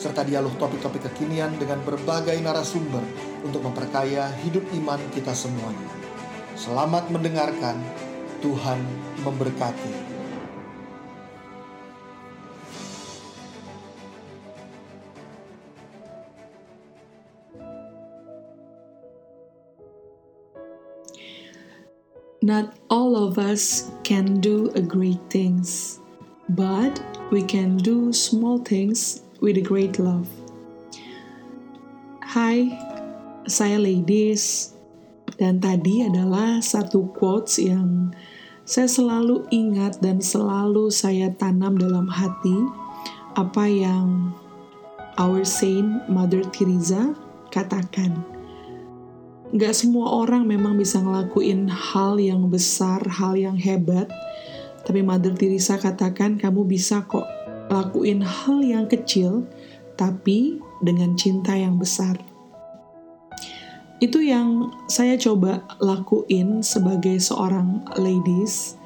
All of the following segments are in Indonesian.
serta dialog topik-topik kekinian dengan berbagai narasumber untuk memperkaya hidup iman kita semuanya. Selamat mendengarkan, Tuhan memberkati. Not all of us can do great things, but we can do small things with a great love. Hai, saya Ladies, dan tadi adalah satu quotes yang saya selalu ingat dan selalu saya tanam dalam hati apa yang our saint Mother Teresa katakan. Gak semua orang memang bisa ngelakuin hal yang besar, hal yang hebat, tapi Mother Teresa katakan kamu bisa kok lakuin hal yang kecil, tapi dengan cinta yang besar. Itu yang saya coba lakuin sebagai seorang ladies.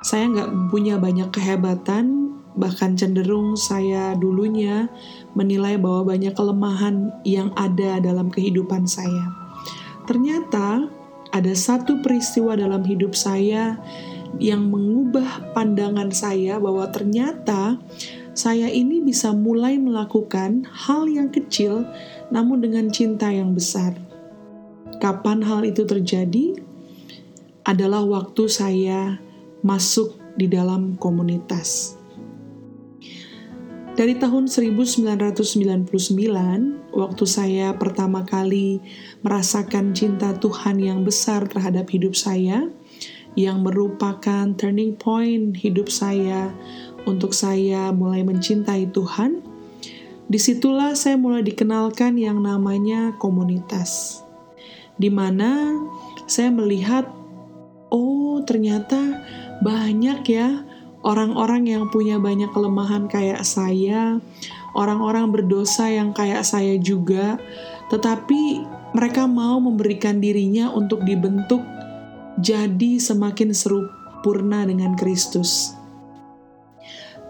Saya nggak punya banyak kehebatan, bahkan cenderung saya dulunya menilai bahwa banyak kelemahan yang ada dalam kehidupan saya. Ternyata ada satu peristiwa dalam hidup saya yang mengubah pandangan saya bahwa ternyata saya ini bisa mulai melakukan hal yang kecil namun dengan cinta yang besar. Kapan hal itu terjadi? Adalah waktu saya masuk di dalam komunitas. Dari tahun 1999, waktu saya pertama kali merasakan cinta Tuhan yang besar terhadap hidup saya, yang merupakan turning point hidup saya untuk saya mulai mencintai Tuhan, di situlah saya mulai dikenalkan yang namanya komunitas. Di mana saya melihat, oh ternyata banyak ya orang-orang yang punya banyak kelemahan kayak saya, orang-orang berdosa yang kayak saya juga, tetapi mereka mau memberikan dirinya untuk dibentuk jadi semakin serupurna dengan Kristus.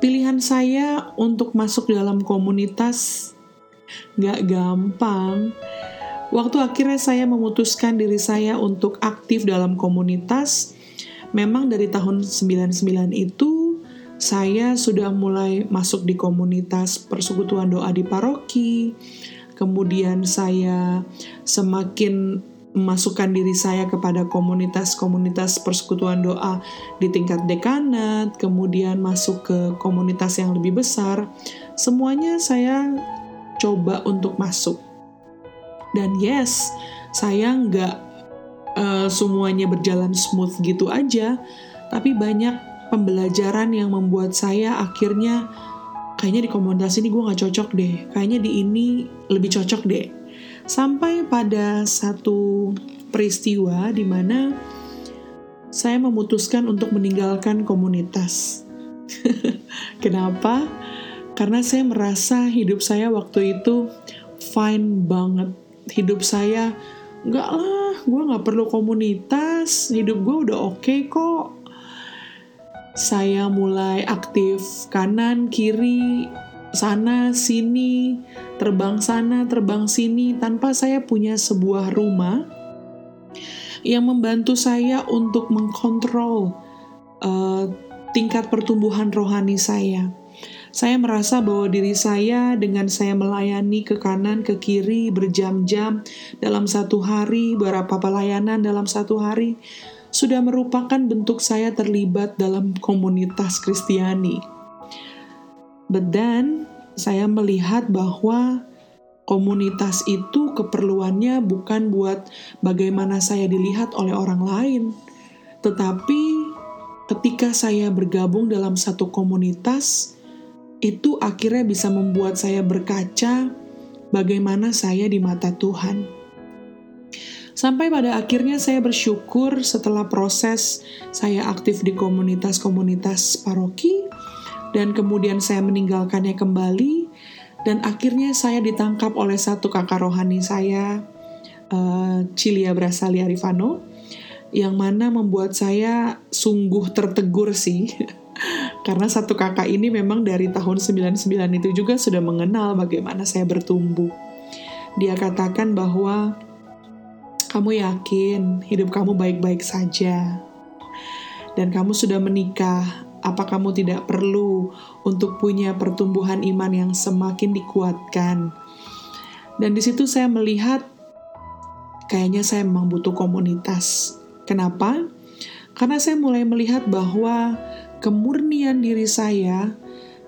Pilihan saya untuk masuk dalam komunitas gak gampang. Waktu akhirnya saya memutuskan diri saya untuk aktif dalam komunitas, memang dari tahun 99 itu saya sudah mulai masuk di komunitas persekutuan doa di paroki. Kemudian saya semakin memasukkan diri saya kepada komunitas-komunitas persekutuan doa di tingkat dekanat, kemudian masuk ke komunitas yang lebih besar, semuanya saya coba untuk masuk. Dan yes, saya nggak uh, semuanya berjalan smooth gitu aja, tapi banyak pembelajaran yang membuat saya akhirnya kayaknya di komunitas ini gue nggak cocok deh, kayaknya di ini lebih cocok deh Sampai pada satu peristiwa di mana saya memutuskan untuk meninggalkan komunitas. Kenapa? Karena saya merasa hidup saya waktu itu fine banget. Hidup saya nggak lah, gue nggak perlu komunitas. Hidup gue udah oke okay kok. Saya mulai aktif kanan kiri sana sini, terbang sana, terbang sini tanpa saya punya sebuah rumah yang membantu saya untuk mengkontrol uh, tingkat pertumbuhan rohani saya. Saya merasa bahwa diri saya dengan saya melayani ke kanan, ke kiri, berjam-jam dalam satu hari, beberapa pelayanan dalam satu hari, sudah merupakan bentuk saya terlibat dalam komunitas Kristiani But then, saya melihat bahwa komunitas itu keperluannya bukan buat bagaimana saya dilihat oleh orang lain, tetapi ketika saya bergabung dalam satu komunitas, itu akhirnya bisa membuat saya berkaca bagaimana saya di mata Tuhan. Sampai pada akhirnya saya bersyukur setelah proses saya aktif di komunitas-komunitas paroki dan kemudian saya meninggalkannya kembali. Dan akhirnya saya ditangkap oleh satu kakak rohani saya uh, Cilia Brasali Arifano yang mana membuat saya sungguh tertegur sih. Karena satu kakak ini memang dari tahun 99 itu juga sudah mengenal bagaimana saya bertumbuh. Dia katakan bahwa kamu yakin hidup kamu baik-baik saja. Dan kamu sudah menikah apa kamu tidak perlu untuk punya pertumbuhan iman yang semakin dikuatkan? Dan di situ saya melihat kayaknya saya memang butuh komunitas. Kenapa? Karena saya mulai melihat bahwa kemurnian diri saya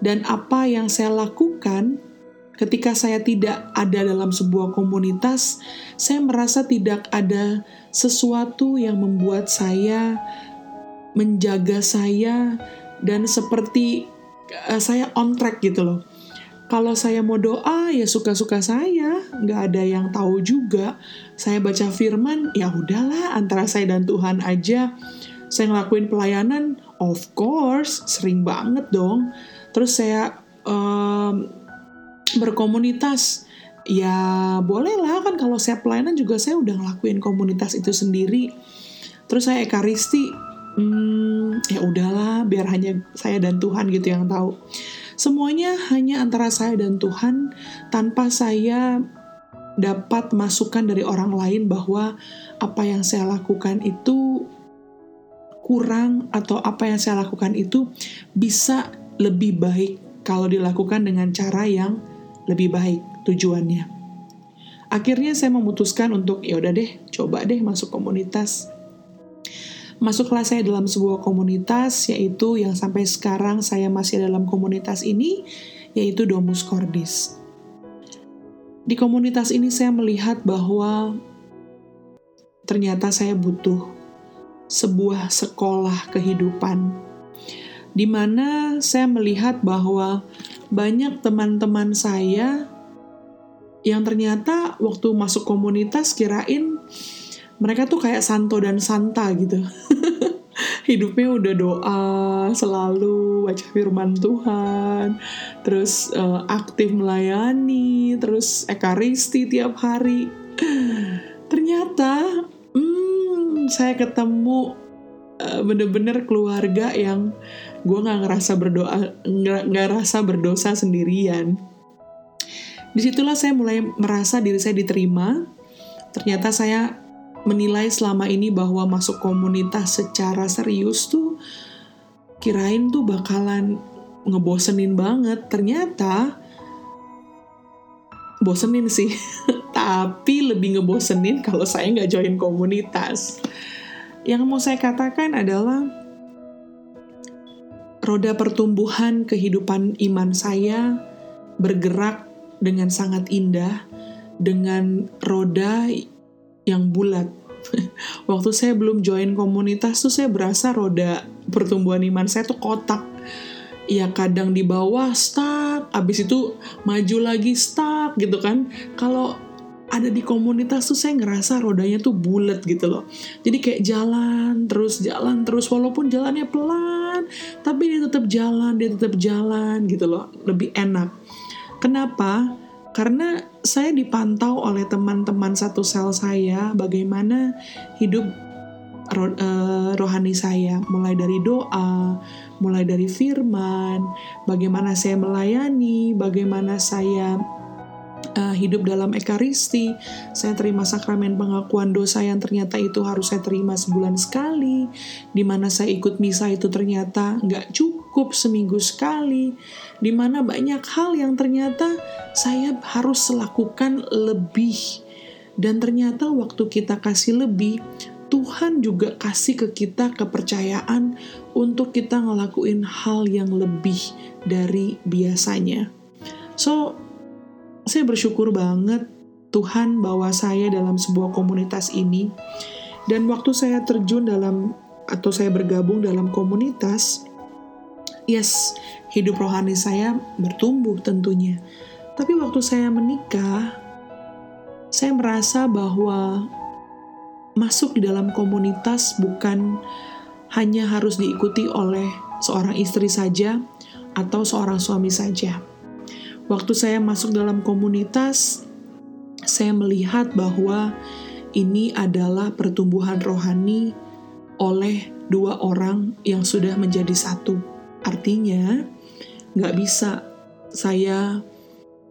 dan apa yang saya lakukan ketika saya tidak ada dalam sebuah komunitas, saya merasa tidak ada sesuatu yang membuat saya menjaga saya dan seperti uh, saya on track gitu loh. Kalau saya mau doa ya suka-suka saya, nggak ada yang tahu juga. Saya baca firman ya udahlah antara saya dan Tuhan aja. Saya ngelakuin pelayanan, of course, sering banget dong. Terus saya um, berkomunitas, ya bolehlah kan kalau saya pelayanan juga saya udah ngelakuin komunitas itu sendiri. Terus saya ekaristi, hmm, ya udahlah biar hanya saya dan Tuhan gitu yang tahu semuanya hanya antara saya dan Tuhan tanpa saya dapat masukan dari orang lain bahwa apa yang saya lakukan itu kurang atau apa yang saya lakukan itu bisa lebih baik kalau dilakukan dengan cara yang lebih baik tujuannya. Akhirnya saya memutuskan untuk ya udah deh, coba deh masuk komunitas Masuklah saya dalam sebuah komunitas, yaitu yang sampai sekarang saya masih dalam komunitas ini, yaitu Domus Cordis. Di komunitas ini saya melihat bahwa ternyata saya butuh sebuah sekolah kehidupan, di mana saya melihat bahwa banyak teman-teman saya yang ternyata waktu masuk komunitas kirain mereka tuh kayak Santo dan Santa gitu. Hidupnya udah doa selalu, baca firman Tuhan, terus uh, aktif melayani, terus ekaristi tiap hari. Ternyata, hmm, saya ketemu uh, bener-bener keluarga yang gue nggak ngerasa berdoa, nggak ngerasa berdosa sendirian. Di situlah saya mulai merasa diri saya diterima. Ternyata saya menilai selama ini bahwa masuk komunitas secara serius tuh kirain tuh bakalan ngebosenin banget. Ternyata bosenin sih, tapi lebih ngebosenin kalau saya nggak join komunitas. Yang mau saya katakan adalah roda pertumbuhan kehidupan iman saya bergerak dengan sangat indah dengan roda yang bulat. Waktu saya belum join komunitas tuh saya berasa roda pertumbuhan iman saya tuh kotak. Ya kadang di bawah stuck, abis itu maju lagi stuck gitu kan. Kalau ada di komunitas tuh saya ngerasa rodanya tuh bulat gitu loh. Jadi kayak jalan terus jalan terus walaupun jalannya pelan, tapi dia tetap jalan, dia tetap jalan gitu loh. Lebih enak. Kenapa? Karena saya dipantau oleh teman-teman satu sel saya bagaimana hidup roh, uh, rohani saya, mulai dari doa, mulai dari firman, bagaimana saya melayani, bagaimana saya uh, hidup dalam ekaristi, saya terima sakramen pengakuan dosa yang ternyata itu harus saya terima sebulan sekali, di mana saya ikut misa itu ternyata nggak cukup seminggu sekali, di mana banyak hal yang ternyata saya harus lakukan lebih. Dan ternyata waktu kita kasih lebih, Tuhan juga kasih ke kita kepercayaan untuk kita ngelakuin hal yang lebih dari biasanya. So, saya bersyukur banget Tuhan bawa saya dalam sebuah komunitas ini. Dan waktu saya terjun dalam atau saya bergabung dalam komunitas, yes, hidup rohani saya bertumbuh tentunya. Tapi waktu saya menikah, saya merasa bahwa masuk di dalam komunitas bukan hanya harus diikuti oleh seorang istri saja atau seorang suami saja. Waktu saya masuk dalam komunitas, saya melihat bahwa ini adalah pertumbuhan rohani oleh dua orang yang sudah menjadi satu. Artinya, nggak bisa saya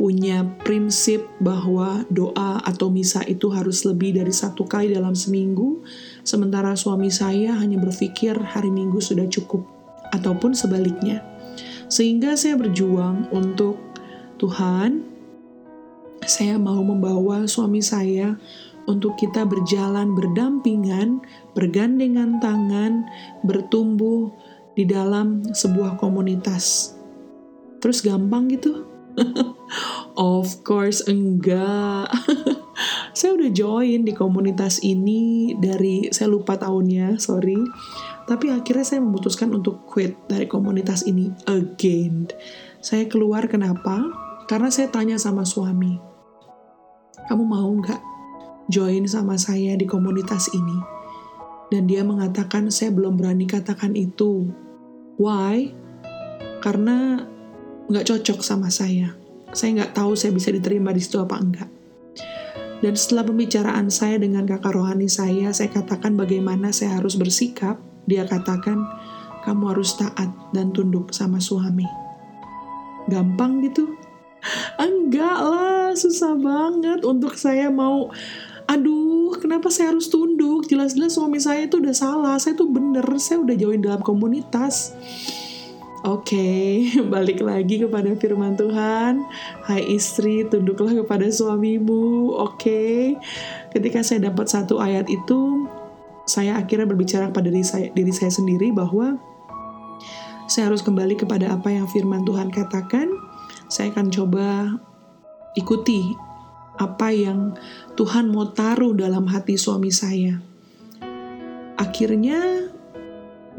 punya prinsip bahwa doa atau misa itu harus lebih dari satu kali dalam seminggu, sementara suami saya hanya berpikir hari minggu sudah cukup, ataupun sebaliknya. Sehingga saya berjuang untuk Tuhan, saya mau membawa suami saya untuk kita berjalan berdampingan, bergandengan tangan, bertumbuh di dalam sebuah komunitas. Terus gampang gitu? of course enggak. saya udah join di komunitas ini dari saya lupa tahunnya, sorry. Tapi akhirnya saya memutuskan untuk quit dari komunitas ini again. Saya keluar kenapa? Karena saya tanya sama suami, kamu mau nggak join sama saya di komunitas ini? Dan dia mengatakan saya belum berani katakan itu. Why? Karena nggak cocok sama saya. Saya nggak tahu saya bisa diterima di situ apa enggak. Dan setelah pembicaraan saya dengan kakak rohani saya, saya katakan bagaimana saya harus bersikap. Dia katakan, kamu harus taat dan tunduk sama suami. Gampang gitu? Enggak lah, susah banget untuk saya mau aduh kenapa saya harus tunduk jelas-jelas suami saya itu udah salah saya tuh bener saya udah join dalam komunitas Oke, okay, balik lagi kepada firman Tuhan. Hai istri, tunduklah kepada suamimu. Oke, okay. ketika saya dapat satu ayat itu, saya akhirnya berbicara pada diri saya, diri saya sendiri bahwa saya harus kembali kepada apa yang firman Tuhan katakan. Saya akan coba ikuti apa yang Tuhan mau taruh dalam hati suami saya. Akhirnya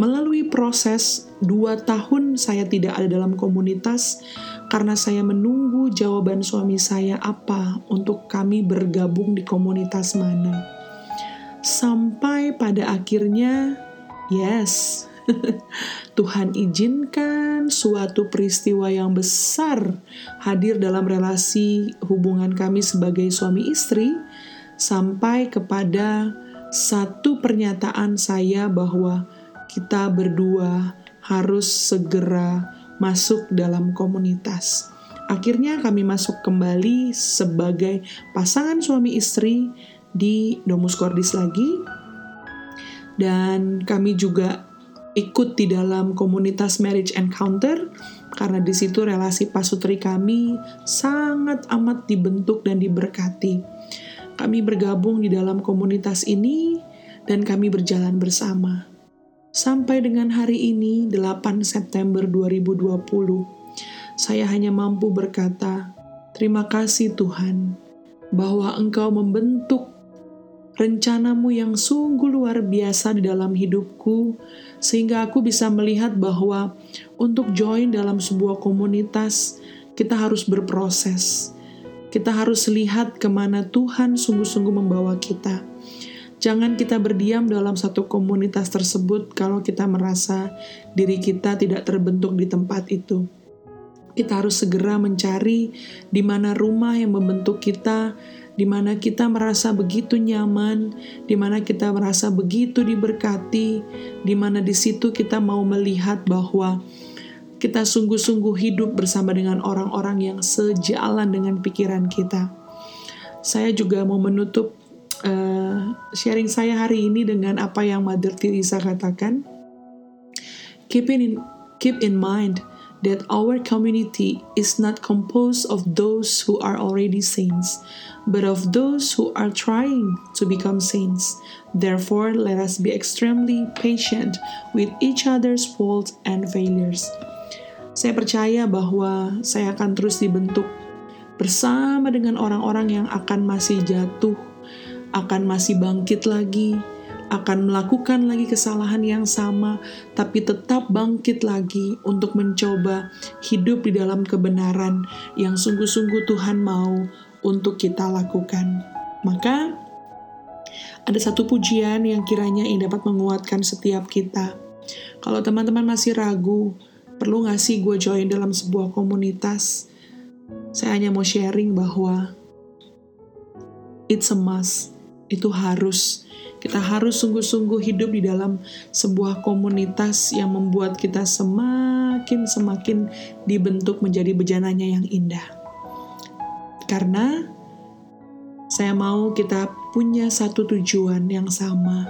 Melalui proses dua tahun saya tidak ada dalam komunitas karena saya menunggu jawaban suami saya apa untuk kami bergabung di komunitas mana. Sampai pada akhirnya, yes, Tuhan izinkan suatu peristiwa yang besar hadir dalam relasi hubungan kami sebagai suami istri sampai kepada satu pernyataan saya bahwa kita berdua harus segera masuk dalam komunitas. Akhirnya kami masuk kembali sebagai pasangan suami istri di Domus Cordis lagi. Dan kami juga ikut di dalam komunitas Marriage Encounter karena di situ relasi pasutri kami sangat amat dibentuk dan diberkati. Kami bergabung di dalam komunitas ini dan kami berjalan bersama. Sampai dengan hari ini, 8 September 2020, saya hanya mampu berkata, Terima kasih Tuhan, bahwa Engkau membentuk rencanamu yang sungguh luar biasa di dalam hidupku, sehingga aku bisa melihat bahwa untuk join dalam sebuah komunitas, kita harus berproses. Kita harus lihat ke mana Tuhan sungguh-sungguh membawa kita Jangan kita berdiam dalam satu komunitas tersebut kalau kita merasa diri kita tidak terbentuk di tempat itu. Kita harus segera mencari di mana rumah yang membentuk kita, di mana kita merasa begitu nyaman, di mana kita merasa begitu diberkati, di mana di situ kita mau melihat bahwa kita sungguh-sungguh hidup bersama dengan orang-orang yang sejalan dengan pikiran kita. Saya juga mau menutup uh, sharing saya hari ini dengan apa yang Mother Teresa katakan. Keep in, keep in mind that our community is not composed of those who are already saints, but of those who are trying to become saints. Therefore, let us be extremely patient with each other's faults and failures. Saya percaya bahwa saya akan terus dibentuk bersama dengan orang-orang yang akan masih jatuh akan masih bangkit lagi, akan melakukan lagi kesalahan yang sama, tapi tetap bangkit lagi untuk mencoba hidup di dalam kebenaran yang sungguh-sungguh Tuhan mau untuk kita lakukan. Maka, ada satu pujian yang kiranya yang dapat menguatkan setiap kita. Kalau teman-teman masih ragu, perlu nggak sih gue join dalam sebuah komunitas? Saya hanya mau sharing bahwa it's a must. Itu harus. Kita harus sungguh-sungguh hidup di dalam sebuah komunitas yang membuat kita semakin-semakin dibentuk menjadi bejananya yang indah. Karena saya mau kita punya satu tujuan yang sama,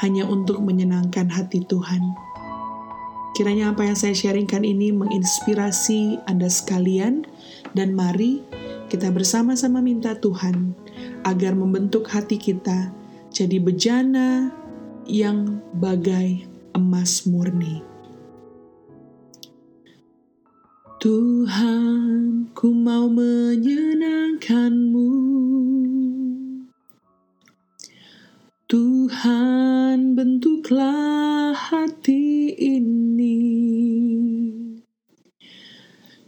hanya untuk menyenangkan hati Tuhan. Kiranya apa yang saya sharingkan ini menginspirasi Anda sekalian, dan mari kita bersama-sama minta Tuhan agar membentuk hati kita jadi bejana yang bagai emas murni. Tuhan, ku mau menyenangkanmu. Tuhan, bentuklah hati ini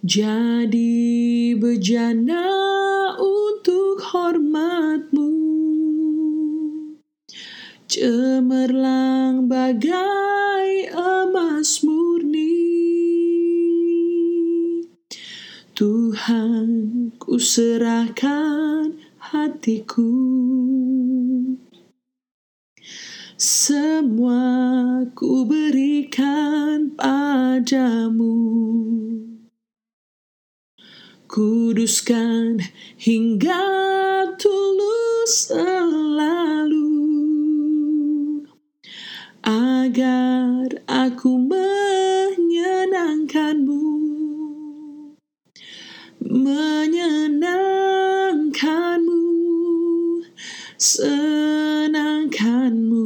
jadi bejana untuk hormatmu cemerlang bagai emas murni. Tuhan, ku serahkan hatiku. Semua ku berikan padamu. Kuduskan hingga tulus selalu agar aku menyenangkanmu. Menyenangkanmu senangkanmu